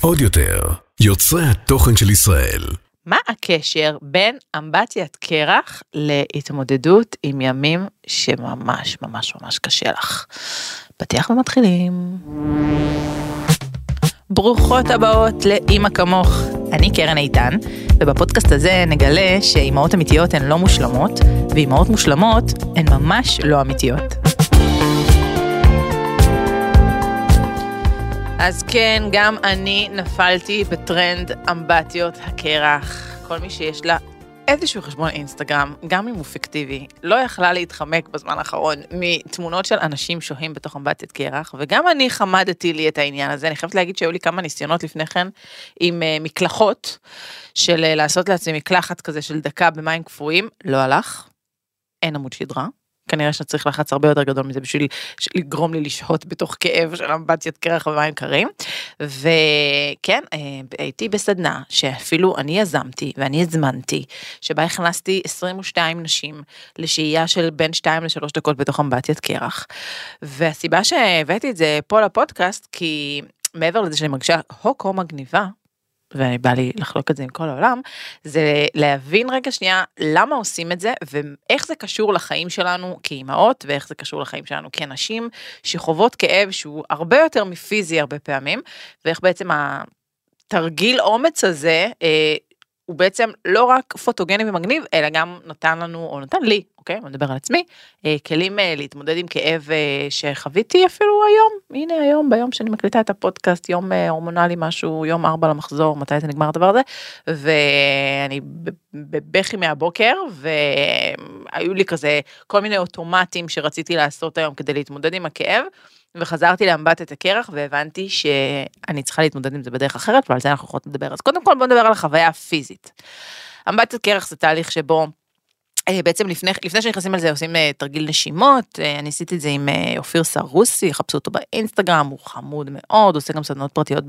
עוד יותר, יוצרי התוכן של ישראל. מה הקשר בין אמבטיית קרח להתמודדות עם ימים שממש ממש ממש קשה לך? פתיח ומתחילים. ברוכות הבאות לאימא כמוך. אני קרן איתן, ובפודקאסט הזה נגלה שאימהות אמיתיות הן לא מושלמות, ואימהות מושלמות הן ממש לא אמיתיות. אז כן, גם אני נפלתי בטרנד אמבטיות הקרח. כל מי שיש לה איזשהו חשבון אינסטגרם, גם אם הוא פיקטיבי, לא יכלה להתחמק בזמן האחרון מתמונות של אנשים שוהים בתוך אמבטיית קרח, וגם אני חמדתי לי את העניין הזה. אני חייבת להגיד שהיו לי כמה ניסיונות לפני כן עם uh, מקלחות, של uh, לעשות לעצמי מקלחת כזה של דקה במים קפואים, לא הלך, אין עמוד שדרה. כנראה שצריך לחץ הרבה יותר גדול מזה בשביל לגרום לי לשהות בתוך כאב של אמבטיית קרח ומים קרים. וכן, אה, הייתי בסדנה שאפילו אני יזמתי ואני הזמנתי, שבה הכנסתי 22 נשים לשהייה של בין 2 ל-3 דקות בתוך אמבטיית קרח. והסיבה שהבאתי את זה פה לפודקאסט, כי מעבר לזה שאני מרגישה הוקו מגניבה, ובא לי לחלוק את זה עם כל העולם, זה להבין רגע שנייה למה עושים את זה ואיך זה קשור לחיים שלנו כאימהות ואיך זה קשור לחיים שלנו כנשים שחוות כאב שהוא הרבה יותר מפיזי הרבה פעמים ואיך בעצם התרגיל אומץ הזה אה, הוא בעצם לא רק פוטוגני ומגניב, אלא גם נתן לנו, או נתן לי, אוקיי, אני מדבר על עצמי, אה, כלים אה, להתמודד עם כאב אה, שחוויתי אפילו היום, הנה היום, ביום שאני מקליטה את הפודקאסט, יום הורמונלי משהו, יום ארבע למחזור, מתי זה נגמר הדבר הזה, ואני בבכי מהבוקר, והיו לי כזה כל מיני אוטומטים שרציתי לעשות היום כדי להתמודד עם הכאב. וחזרתי לאמבט הקרח והבנתי שאני צריכה להתמודד עם זה בדרך אחרת ועל זה אנחנו יכולות לדבר. אז קודם כל בוא נדבר על החוויה הפיזית. אמבט הקרח זה תהליך שבו בעצם לפני, לפני שנכנסים על זה עושים אה, תרגיל נשימות, אה, אני עשיתי את זה עם אופיר סרוסי, חפשו אותו באינסטגרם, הוא חמוד מאוד, עושה גם סדנות פרטיות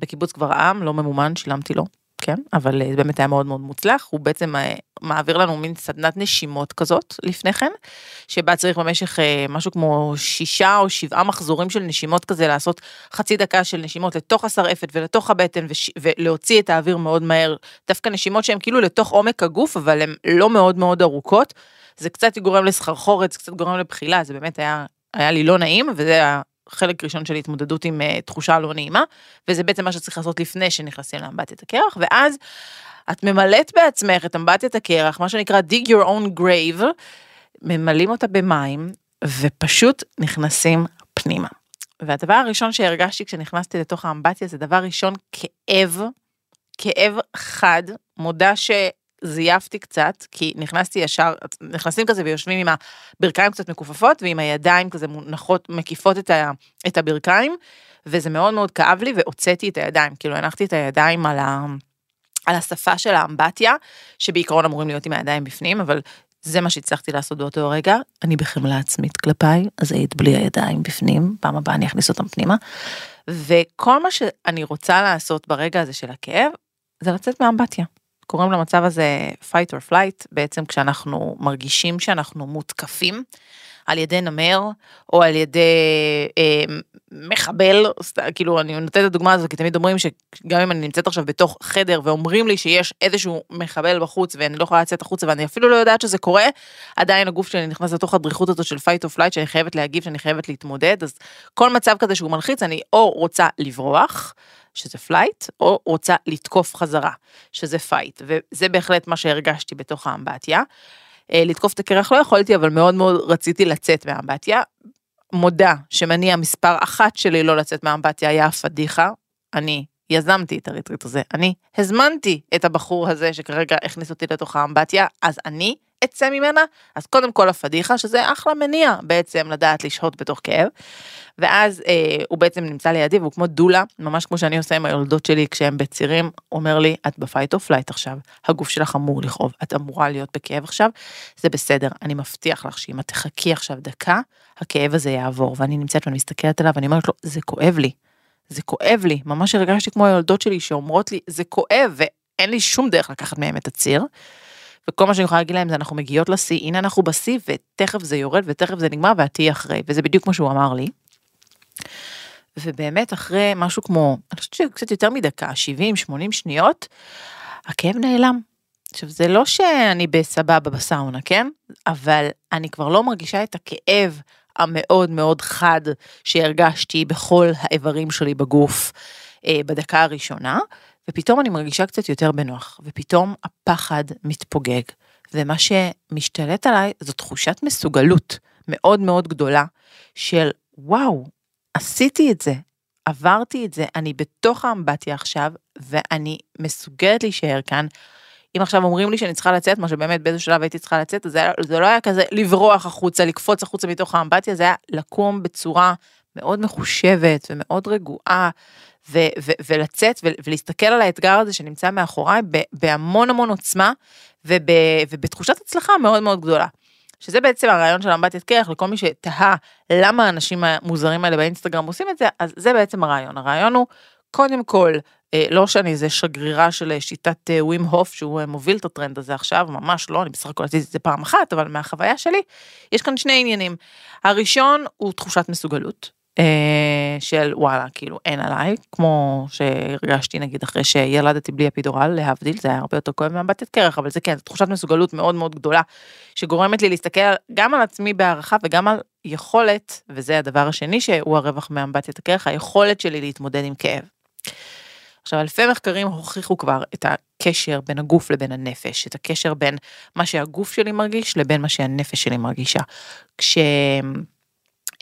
בקיבוץ גברעם, לא ממומן, שילמתי לו. כן, אבל זה באמת היה מאוד מאוד מוצלח, הוא בעצם מעביר לנו מין סדנת נשימות כזאת לפני כן, שבה צריך במשך משהו כמו שישה או שבעה מחזורים של נשימות כזה, לעשות חצי דקה של נשימות לתוך השרעפת ולתוך הבטן וש... ולהוציא את האוויר מאוד מהר, דווקא נשימות שהן כאילו לתוך עומק הגוף, אבל הן לא מאוד מאוד ארוכות, זה קצת גורם לסחרחורת, זה קצת גורם לבחילה, זה באמת היה, היה לי לא נעים, וזה היה חלק ראשון של התמודדות עם uh, תחושה לא נעימה, וזה בעצם מה שצריך לעשות לפני שנכנסים לאמבטיית הקרח, ואז את ממלאת בעצמך את אמבטיית הקרח, מה שנקרא dig your own grave, ממלאים אותה במים, ופשוט נכנסים פנימה. והדבר הראשון שהרגשתי כשנכנסתי לתוך האמבטיה זה דבר ראשון כאב, כאב חד, מודה ש... זייפתי קצת, כי נכנסתי ישר, נכנסים כזה ויושבים עם הברכיים קצת מכופפות ועם הידיים כזה מונחות, מקיפות את, ה, את הברכיים, וזה מאוד מאוד כאב לי והוצאתי את הידיים, כאילו הנחתי את הידיים על, ה, על השפה של האמבטיה, שבעיקרון אמורים להיות עם הידיים בפנים, אבל זה מה שהצלחתי לעשות באותו רגע, אני בחמלה עצמית כלפיי, אז היית בלי הידיים בפנים, פעם הבאה אני אכניס אותם פנימה. וכל מה שאני רוצה לעשות ברגע הזה של הכאב, זה לצאת מהאמבטיה. קוראים למצב הזה fight or flight, בעצם כשאנחנו מרגישים שאנחנו מותקפים על ידי נמר או על ידי אה, מחבל, כאילו אני נותנת את הדוגמה הזו כי תמיד אומרים שגם אם אני נמצאת עכשיו בתוך חדר ואומרים לי שיש איזשהו מחבל בחוץ ואני לא יכולה לצאת החוצה ואני אפילו לא יודעת שזה קורה, עדיין הגוף שלי נכנס לתוך הדריכות הזאת של fight or flight שאני חייבת להגיב, שאני חייבת להתמודד, אז כל מצב כזה שהוא מלחיץ אני או רוצה לברוח, שזה flight, או רוצה לתקוף חזרה, שזה fight, וזה בהחלט מה שהרגשתי בתוך האמבטיה. אה, לתקוף את הקרח לא יכולתי, אבל מאוד מאוד רציתי לצאת מהאמבטיה. מודה שמניע מספר אחת שלי לא לצאת מהאמבטיה היה הפדיחה. אני יזמתי את ה retreat הזה, אני הזמנתי את הבחור הזה שכרגע הכניס אותי לתוך האמבטיה, אז אני אצא ממנה, אז קודם כל הפדיחה, שזה אחלה מניע בעצם לדעת לשהות בתוך כאב. ואז אה, הוא בעצם נמצא לידי והוא כמו דולה, ממש כמו שאני עושה עם היולדות שלי כשהם בצירים, אומר לי, את ב fight או flight עכשיו, הגוף שלך אמור לכאוב, את אמורה להיות בכאב עכשיו, זה בסדר, אני מבטיח לך שאם את תחכי עכשיו דקה, הכאב הזה יעבור, ואני נמצאת ואני מסתכלת עליו ואני אומרת לו, זה כואב לי, זה כואב לי, ממש הרגשתי כמו היולדות שלי שאומרות לי, זה כואב, ואין לי שום דרך לקחת מהם את הציר. וכל מה שאני יכולה להגיד להם זה אנחנו מגיעות לשיא, הנה אנחנו בשיא ותכף זה יורד ותכף זה נגמר ואת תהיי אחרי, וזה בדיוק כמו שהוא אמר לי. ובאמת אחרי משהו כמו, אני חושבת שקצת יותר מדקה, 70-80 שניות, הכאב נעלם. עכשיו, זה לא שאני בסבבה בסאונה, כן? אבל אני כבר לא מרגישה את הכאב המאוד מאוד חד שהרגשתי בכל האיברים שלי בגוף אה, בדקה הראשונה, ופתאום אני מרגישה קצת יותר בנוח, ופתאום הפחד מתפוגג. ומה שמשתלט עליי זו תחושת מסוגלות מאוד מאוד גדולה של וואו, עשיתי את זה, עברתי את זה, אני בתוך האמבטיה עכשיו, ואני מסוגלת להישאר כאן. אם עכשיו אומרים לי שאני צריכה לצאת, מה שבאמת באיזה שלב הייתי צריכה לצאת, זה, זה לא היה כזה לברוח החוצה, לקפוץ החוצה מתוך האמבטיה, זה היה לקום בצורה מאוד מחושבת ומאוד רגועה, ו- ו- ולצאת ו- ולהסתכל על האתגר הזה שנמצא מאחוריי בהמון המון עוצמה וב- ובתחושת הצלחה מאוד מאוד גדולה. שזה בעצם הרעיון של אמבטיית קרח לכל מי שתהה למה האנשים המוזרים האלה באינסטגרם עושים את זה, אז זה בעצם הרעיון. הרעיון הוא קודם כל, אה, לא שאני איזה שגרירה של אה, שיטת אה, ווים הוף שהוא מוביל את הטרנד הזה עכשיו, ממש לא, אני בסך הכל עשיתי את זה פעם אחת, אבל מהחוויה שלי, יש כאן שני עניינים. הראשון הוא תחושת מסוגלות, אה, של וואלה, כאילו אין עליי, כמו שהרגשתי נגיד אחרי שילדתי בלי אפידורל, להבדיל, זה היה הרבה יותר כואב מאמבטת קרח, אבל זה כן, זו תחושת מסוגלות מאוד מאוד גדולה, שגורמת לי להסתכל גם על עצמי בהערכה וגם על יכולת, וזה הדבר השני שהוא הרווח מאמבטת הקרח, היכולת שלי להתמודד עם כאב. עכשיו, אלפי מחקרים הוכיחו כבר את הקשר בין הגוף לבין הנפש, את הקשר בין מה שהגוף שלי מרגיש לבין מה שהנפש שלי מרגישה. כש...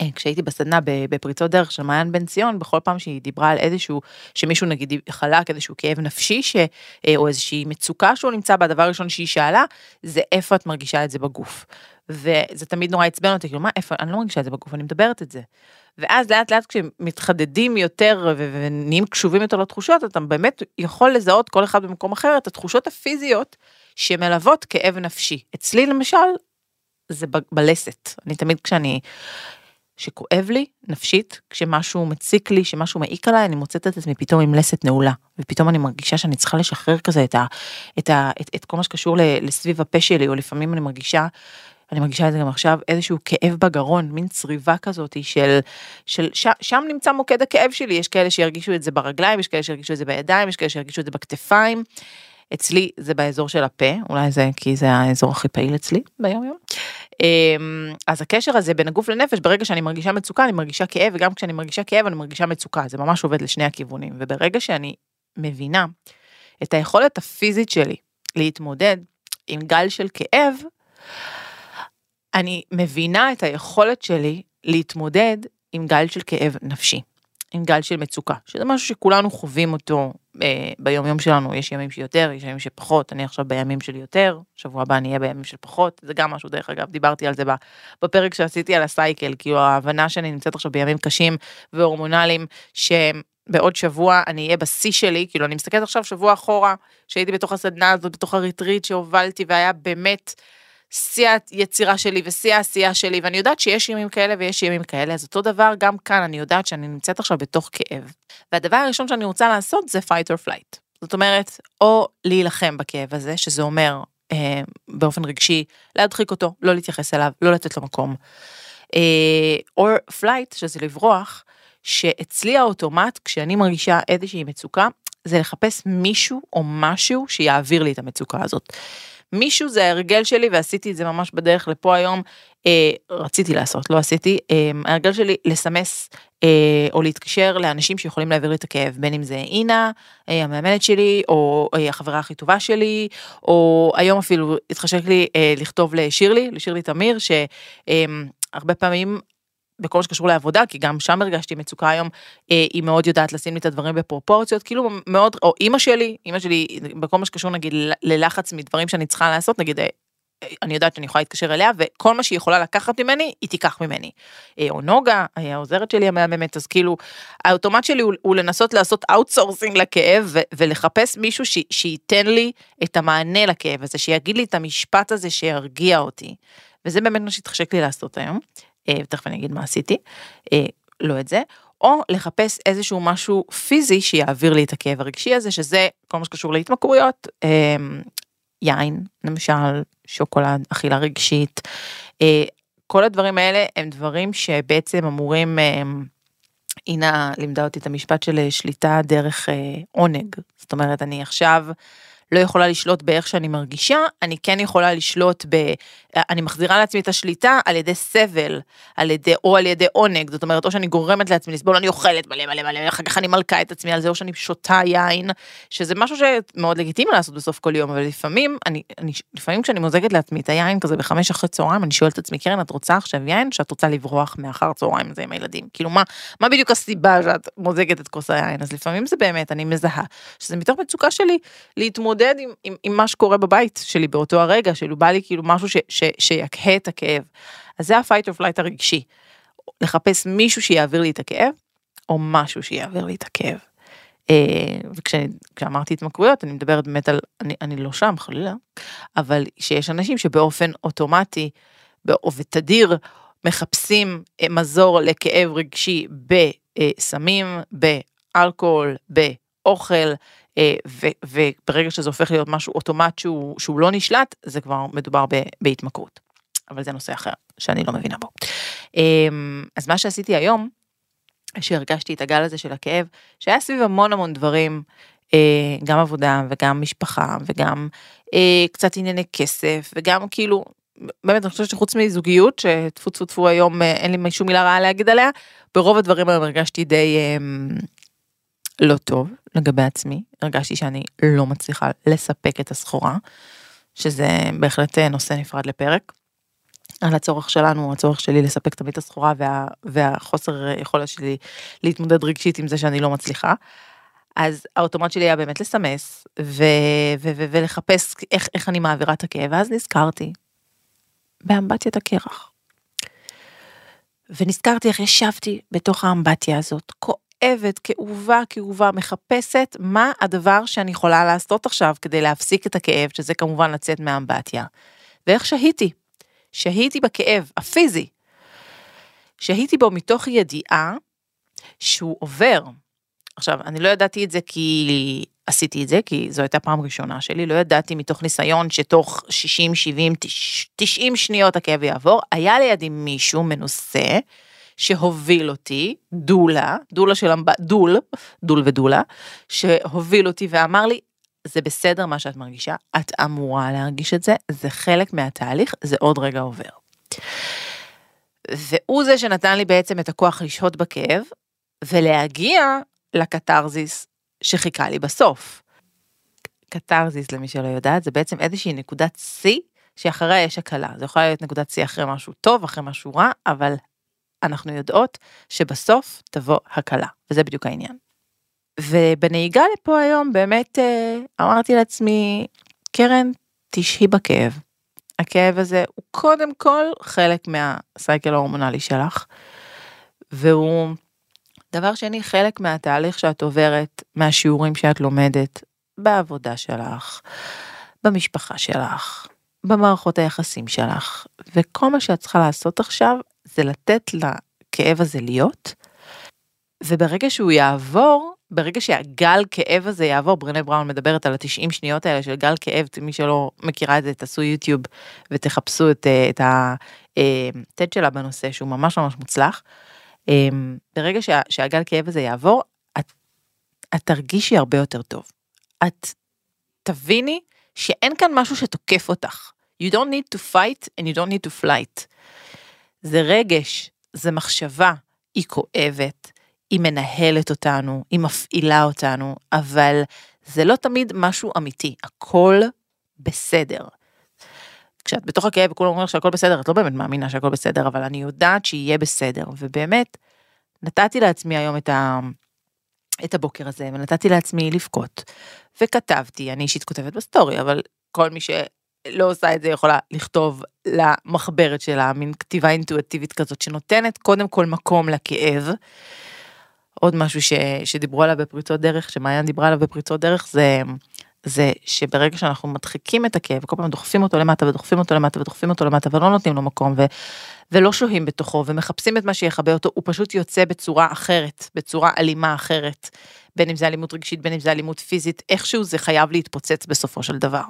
אה, כשהייתי בסדנה בפריצות דרך של מעיין בן ציון, בכל פעם שהיא דיברה על איזשהו, שמישהו נגיד חלק איזשהו כאב נפשי, ש, אה, או איזושהי מצוקה שהוא נמצא בה, הדבר הראשון שהיא שאלה, זה איפה את מרגישה את זה בגוף. וזה תמיד נורא עצבן אותי, כאילו מה, איפה, אני לא מרגישה את זה בגוף, אני מדברת את זה. ואז לאט לאט כשמתחדדים יותר ונהיים קשובים יותר לתחושות, אתה באמת יכול לזהות כל אחד במקום אחר את התחושות הפיזיות שמלוות כאב נפשי. אצלי למשל, זה בלסת. אני תמיד כשאני שכואב לי נפשית, כשמשהו מציק לי, שמשהו מעיק עליי, אני מוצאת את עצמי פתאום עם לסת נעולה, ופתאום אני מרגישה שאני צריכה לשחרר כזה את, ה, את, ה, את, את כל מה שקשור לסביב הפה שלי, או לפעמים אני מרגישה, אני מרגישה את זה גם עכשיו, איזשהו כאב בגרון, מין צריבה כזאת של, של ש, שם נמצא מוקד הכאב שלי, יש כאלה שירגישו את זה ברגליים, יש כאלה שירגישו את זה בידיים, יש כאלה שירגישו את זה בכתפיים. אצלי זה באזור של הפה, אולי זה כי זה האזור הכי פעיל אצלי ביום יום. אמ, אז הקשר הזה בין הגוף לנפש, ברגע שאני מרגישה מצוקה, אני מרגישה כאב, וגם כשאני מרגישה כאב, אני מרגישה מצוקה, זה ממש עובד לשני הכיוונים. וברגע שאני מבינה את היכולת הפיזית שלי להתמודד עם גל של כאב, אני מבינה את היכולת שלי להתמודד עם גל של כאב נפשי, עם גל של מצוקה, שזה משהו שכולנו חווים אותו אה, ביום יום שלנו. יש ימים שיותר, יש ימים שפחות, אני עכשיו בימים של יותר, שבוע הבא אני אהיה בימים של פחות, זה גם משהו דרך אגב, דיברתי על זה בפרק שעשיתי על הסייקל, כאילו ההבנה שאני נמצאת עכשיו בימים קשים והורמונליים, שבעוד שבוע אני אהיה בשיא שלי, כאילו אני מסתכלת עכשיו שבוע אחורה, שהייתי בתוך הסדנה הזאת, בתוך הריטריט שהובלתי והיה באמת שיא היצירה שלי ושיא העשייה שלי, ואני יודעת שיש ימים כאלה ויש ימים כאלה, אז אותו דבר גם כאן, אני יודעת שאני נמצאת עכשיו בתוך כאב. והדבר הראשון שאני רוצה לעשות זה fight or flight. זאת אומרת, או להילחם בכאב הזה, שזה אומר אה, באופן רגשי, להדחיק אותו, לא להתייחס אליו, לא לתת לו מקום. אה, or flight, שזה לברוח, שאצלי האוטומט, כשאני מרגישה איזושהי מצוקה, זה לחפש מישהו או משהו שיעביר לי את המצוקה הזאת. מישהו זה ההרגל שלי ועשיתי את זה ממש בדרך לפה היום, אה, רציתי לעשות, לא עשיתי, אה, ההרגל שלי לסמס אה, או להתקשר לאנשים שיכולים להעביר לי את הכאב, בין אם זה אינה, אה, המאמנת שלי, או אה, החברה הכי טובה שלי, או היום אפילו התחשק לי אה, לכתוב לשירלי, לשירלי תמיר, שהרבה אה, פעמים בכל שקשור לעבודה, כי גם שם הרגשתי מצוקה היום, אה, היא מאוד יודעת לשים לי את הדברים בפרופורציות, כאילו מאוד, או אימא שלי, אימא שלי, בכל מה שקשור נגיד ללחץ מדברים שאני צריכה לעשות, נגיד, אה, אני יודעת שאני יכולה להתקשר אליה, וכל מה שהיא יכולה לקחת ממני, היא תיקח ממני. אה, או נוגה, העוזרת שלי המהממת, אז כאילו, האוטומט שלי הוא, הוא לנסות לעשות outsourcing לכאב, ו- ולחפש מישהו ש- שייתן לי את המענה לכאב הזה, שיגיד לי את המשפט הזה שירגיע אותי. וזה באמת מה שהתחשק לי לעשות היום. אה, תכף אני אגיד מה עשיתי, אה, לא את זה, או לחפש איזשהו משהו פיזי שיעביר לי את הכאב הרגשי הזה, שזה כל מה שקשור להתמכרויות, אה, יין, למשל, שוקולד, אכילה רגשית, כל הדברים האלה הם דברים שבעצם אמורים אינה לימדה אותי את המשפט של שליטה דרך אה, עונג. זאת אומרת, אני עכשיו לא יכולה לשלוט באיך שאני מרגישה, אני כן יכולה לשלוט ב... אני מחזירה לעצמי את השליטה על ידי סבל, על ידי, או על ידי עונג, זאת אומרת, או שאני גורמת לעצמי לסבול, אני אוכלת מלא מלא מלא, אחר כך אני מלכה את עצמי על זה, או שאני שותה יין, שזה משהו שמאוד לגיטימי לעשות בסוף כל יום, אבל לפעמים, אני, אני, לפעמים כשאני מוזגת לעצמי את היין כזה בחמש אחרי צהריים, אני שואלת את עצמי, קרן, את רוצה עכשיו יין, שאת רוצה לברוח מאחר צהריים הזה עם הילדים? כאילו, מה, מה בדיוק הסיבה שאת מוזגת את כוס היין? אז לפעמים זה באמת, אני מזהה, שזה מתוך מצוקה שלי להתמודד עם, עם, עם מה שקורה בבית שלי באותו הרגע, כאילו בא לי כאילו משהו ש, ש, שיקהה את הכאב. אז זה ה-fight or flight הרגשי. לחפש מישהו שיעביר לי את הכאב, או משהו שיעביר לי את הכאב. אה, וכשאמרתי התמכרויות, אני מדברת באמת על, אני, אני לא שם חלילה, אבל שיש אנשים שבאופן אוטומטי ותדיר מחפשים אה, מזור לכאב רגשי בסמים, באלכוהול, באוכל, אה, וברגע שזה הופך להיות משהו אוטומט שהוא, שהוא לא נשלט, זה כבר מדובר בהתמכרות. אבל זה נושא אחר שאני לא מבינה בו. אמ, אז מה שעשיתי היום, שהרגשתי את הגל הזה של הכאב, שהיה סביב המון המון דברים, אה, גם עבודה וגם משפחה וגם אה, קצת ענייני כסף וגם כאילו, באמת אני חושבת שחוץ מזוגיות, שטפו טפו טפו היום אין לי שום מילה רעה להגיד עליה, ברוב הדברים היום הרגשתי די אמ, לא טוב לגבי עצמי, הרגשתי שאני לא מצליחה לספק את הסחורה, שזה בהחלט נושא נפרד לפרק. על הצורך שלנו, הצורך שלי לספק תמיד את הסחורה וה, והחוסר יכולת שלי להתמודד רגשית עם זה שאני לא מצליחה. אז האוטומט שלי היה באמת לסמס ו- ו- ו- ולחפש איך, איך אני מעבירה את הכאב, ואז נזכרתי באמבטיית הקרח. ונזכרתי איך ישבתי בתוך האמבטיה הזאת, כואבת, כאובה, כאובה, מחפשת מה הדבר שאני יכולה לעשות עכשיו כדי להפסיק את הכאב, שזה כמובן לצאת מהאמבטיה. ואיך שהיתי, שהיתי בכאב הפיזי, שהיתי בו מתוך ידיעה שהוא עובר. עכשיו, אני לא ידעתי את זה כי עשיתי את זה, כי זו הייתה פעם ראשונה שלי, לא ידעתי מתוך ניסיון שתוך 60, 70, 90 שניות הכאב יעבור. היה לידי מישהו מנוסה, שהוביל אותי, דולה, דולה של אמב... דול, דול ודולה, שהוביל אותי ואמר לי, זה בסדר מה שאת מרגישה, את אמורה להרגיש את זה, זה חלק מהתהליך, זה עוד רגע עובר. והוא זה שנתן לי בעצם את הכוח לשהות בכאב, ולהגיע לקתרזיס שחיכה לי בסוף. קתרזיס, למי שלא יודעת, זה בעצם איזושהי נקודת שיא שאחריה יש הקלה. זה יכול להיות נקודת שיא אחרי משהו טוב, אחרי משהו רע, אבל אנחנו יודעות שבסוף תבוא הקלה, וזה בדיוק העניין. ובנהיגה לפה היום באמת אה, אמרתי לעצמי, קרן, תשהי בכאב. הכאב הזה הוא קודם כל חלק מהסייקל ההורמונלי שלך, והוא דבר שני, חלק מהתהליך שאת עוברת, מהשיעורים שאת לומדת, בעבודה שלך, במשפחה שלך, במערכות היחסים שלך, וכל מה שאת צריכה לעשות עכשיו זה לתת לכאב הזה להיות, וברגע שהוא יעבור, ברגע שהגל כאב הזה יעבור, ברנה בראון מדברת על ה-90 שניות האלה של גל כאב, מי שלא מכירה את זה, תעשו יוטיוב ותחפשו את, אה, את ה-TED אה, שלה בנושא, שהוא ממש ממש מוצלח. אה, ברגע שה, שהגל כאב הזה יעבור, את, את תרגישי הרבה יותר טוב. את תביני שאין כאן משהו שתוקף אותך. You don't need to fight and you don't need to flight. זה רגש, זה מחשבה, היא כואבת, היא מנהלת אותנו, היא מפעילה אותנו, אבל זה לא תמיד משהו אמיתי, הכל בסדר. כשאת בתוך הכאב וכולם אומרים שהכל בסדר, את לא באמת מאמינה שהכל בסדר, אבל אני יודעת שיהיה בסדר, ובאמת, נתתי לעצמי היום את, ה... את הבוקר הזה, ונתתי לעצמי לבכות, וכתבתי, אני אישית כותבת בסטורי, אבל כל מי שלא עושה את זה יכולה לכתוב למחברת שלה, מין כתיבה אינטואטיבית כזאת, שנותנת קודם כל מקום לכאב. עוד משהו ש, שדיברו עליו בפריצות דרך, שמעיין דיברה עליו בפריצות דרך, זה, זה שברגע שאנחנו מדחיקים את הכאב, כל פעם דוחפים אותו למטה ודוחפים אותו למטה ודוחפים אותו למטה ולא נותנים לו מקום ו, ולא שוהים בתוכו ומחפשים את מה שיכבה אותו, הוא פשוט יוצא בצורה אחרת, בצורה אלימה אחרת. בין אם זה אלימות רגשית, בין אם זה אלימות פיזית, איכשהו זה חייב להתפוצץ בסופו של דבר.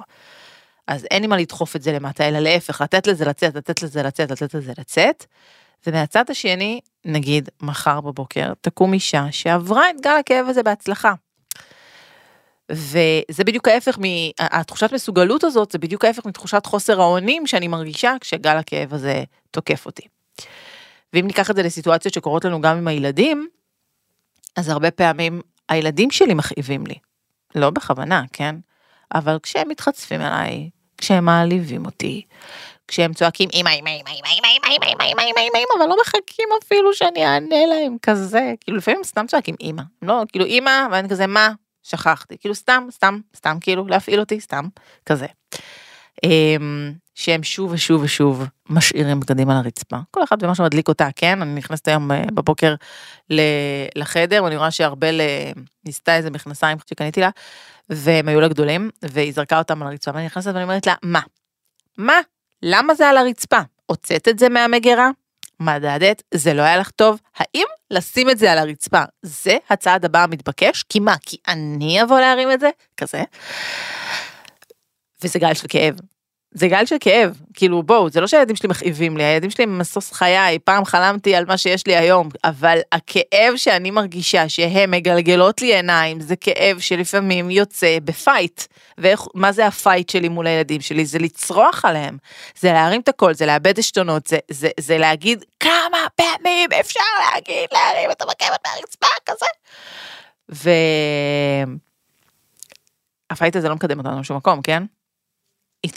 אז אין לי מה לדחוף את זה למטה, אלא להפך, לתת לזה לצאת, לתת לזה לצאת, לתת לזה לצאת. ומהצד השני, נגיד מחר בבוקר תקום אישה שעברה את גל הכאב הזה בהצלחה. וזה בדיוק ההפך, התחושת מסוגלות הזאת זה בדיוק ההפך מתחושת חוסר האונים שאני מרגישה כשגל הכאב הזה תוקף אותי. ואם ניקח את זה לסיטואציות שקורות לנו גם עם הילדים, אז הרבה פעמים הילדים שלי מכאיבים לי. לא בכוונה, כן? אבל כשהם מתחצפים אליי, כשהם מעליבים אותי, כשהם צועקים אמא אמא אמא אמא אמא אמא אמא אמא אמא אמא אמא אמא אבל לא מחכים אפילו שאני אענה להם כזה. כאילו לפעמים סתם צועקים אמא לא כאילו אמא ואני כזה מה? שכחתי כאילו סתם סתם סתם כאילו להפעיל אותי סתם כזה. שהם שוב ושוב ושוב משאירים בגדים על הרצפה כל אחד ומה שמדליק אותה כן אני נכנסת היום בבוקר לחדר ואני רואה שארבל ניסתה איזה מכנסיים שקניתי לה והם היו לה גדולים והיא זרקה אותם על הרצפה ואני נכנסת ואני אומרת לה מה מה למה זה על הרצפה? הוצאת את זה מהמגירה? מדדת, זה לא היה לך טוב? האם לשים את זה על הרצפה זה הצעד הבא המתבקש? כי מה, כי אני אבוא להרים את זה? כזה. וזה גל של כאב. זה גל של כאב, כאילו בואו, זה לא שהילדים שלי מכאיבים לי, הילדים שלי הם משוש חיי, פעם חלמתי על מה שיש לי היום, אבל הכאב שאני מרגישה שהם מגלגלות לי עיניים, זה כאב שלפעמים יוצא ב fight. ומה זה ה fight שלי מול הילדים שלי? זה לצרוח עליהם, זה להרים את הקול, זה לאבד עשתונות, זה, זה, זה להגיד כמה פעמים אפשר להגיד להרים את המגבת מהרצפה כזה. ו... הפייט הזה לא מקדם אותנו לשום מקום, כן?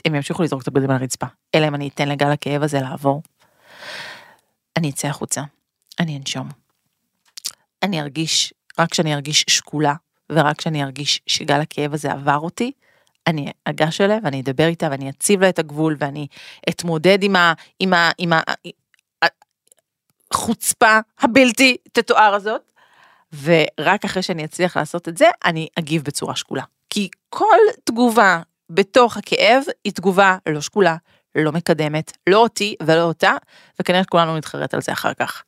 הם ימשיכו לזרוק את הבגדים על הרצפה, אלא אם אני אתן לגל הכאב הזה לעבור. אני אצא החוצה, אני אנשום. אני ארגיש, רק כשאני ארגיש שקולה, ורק כשאני ארגיש שגל הכאב הזה עבר אותי, אני אגש אליה ואני אדבר איתה ואני אציב לה את הגבול ואני אתמודד עם ה... עם ה... עם ה... החוצפה הבלתי תתואר הזאת, ורק אחרי שאני אצליח לעשות את זה, אני אגיב בצורה שקולה. כי כל תגובה בתוך הכאב היא תגובה לא שקולה, לא מקדמת, לא אותי ולא אותה, וכנראה כולנו נתחרט על זה אחר כך.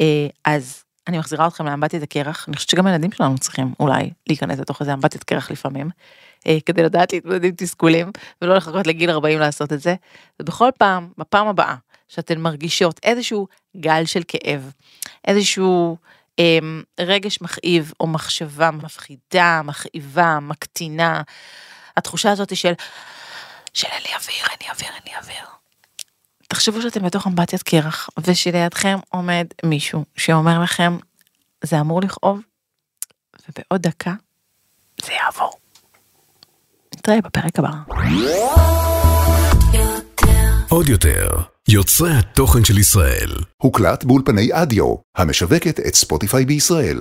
אה, אז אני מחזירה אתכם לאמבטיית הקרח, אני חושבת שגם הילדים שלנו צריכים אולי להיכנס לתוך איזה אמבטיית קרח לפעמים, אה, כדי לדעת להתמודד עם תסכולים, ולא לחכות לגיל 40 לעשות את זה. ובכל פעם, בפעם הבאה, שאתן מרגישות איזשהו גל של כאב, איזשהו אה, רגש מכאיב או מחשבה מפחידה, מכאיבה, מקטינה, התחושה הזאת של, של אין לי אוויר, אין לי אוויר, אין לי אוויר. תחשבו שאתם בתוך אמבטיית קרח, ושלידכם עומד מישהו שאומר לכם, זה אמור לכאוב, ובעוד דקה זה יעבור. נתראה בפרק הבא. עוד יותר, יוצרי התוכן של ישראל. הוקלט באולפני אדיו, המשווקת את ספוטיפיי בישראל.